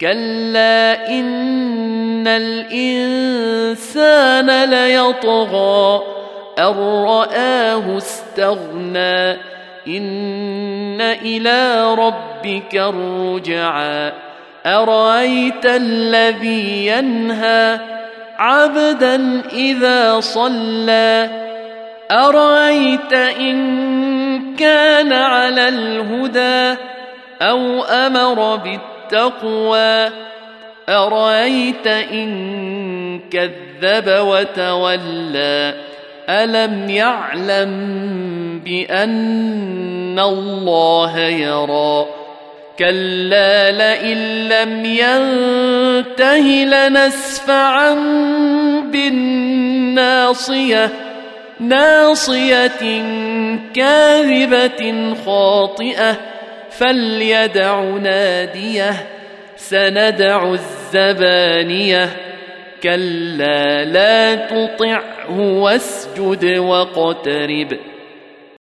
كلا ان الانسان ليطغى ان راه استغنى ان إلى ربك الرجعى ارايت الذي ينهى عبدا اذا صلى ارايت ان كان على الهدى أو أمر بالتقوى. أرأيت إن كذب وتولى؟ ألم يعلم بأن الله يرى؟ كلا لئن لم ينته لنسفعا بالناصية. ناصية كاذبة خاطئة. فليدع ناديه سندع الزبانيه. كلا لا تطعه واسجد واقترب.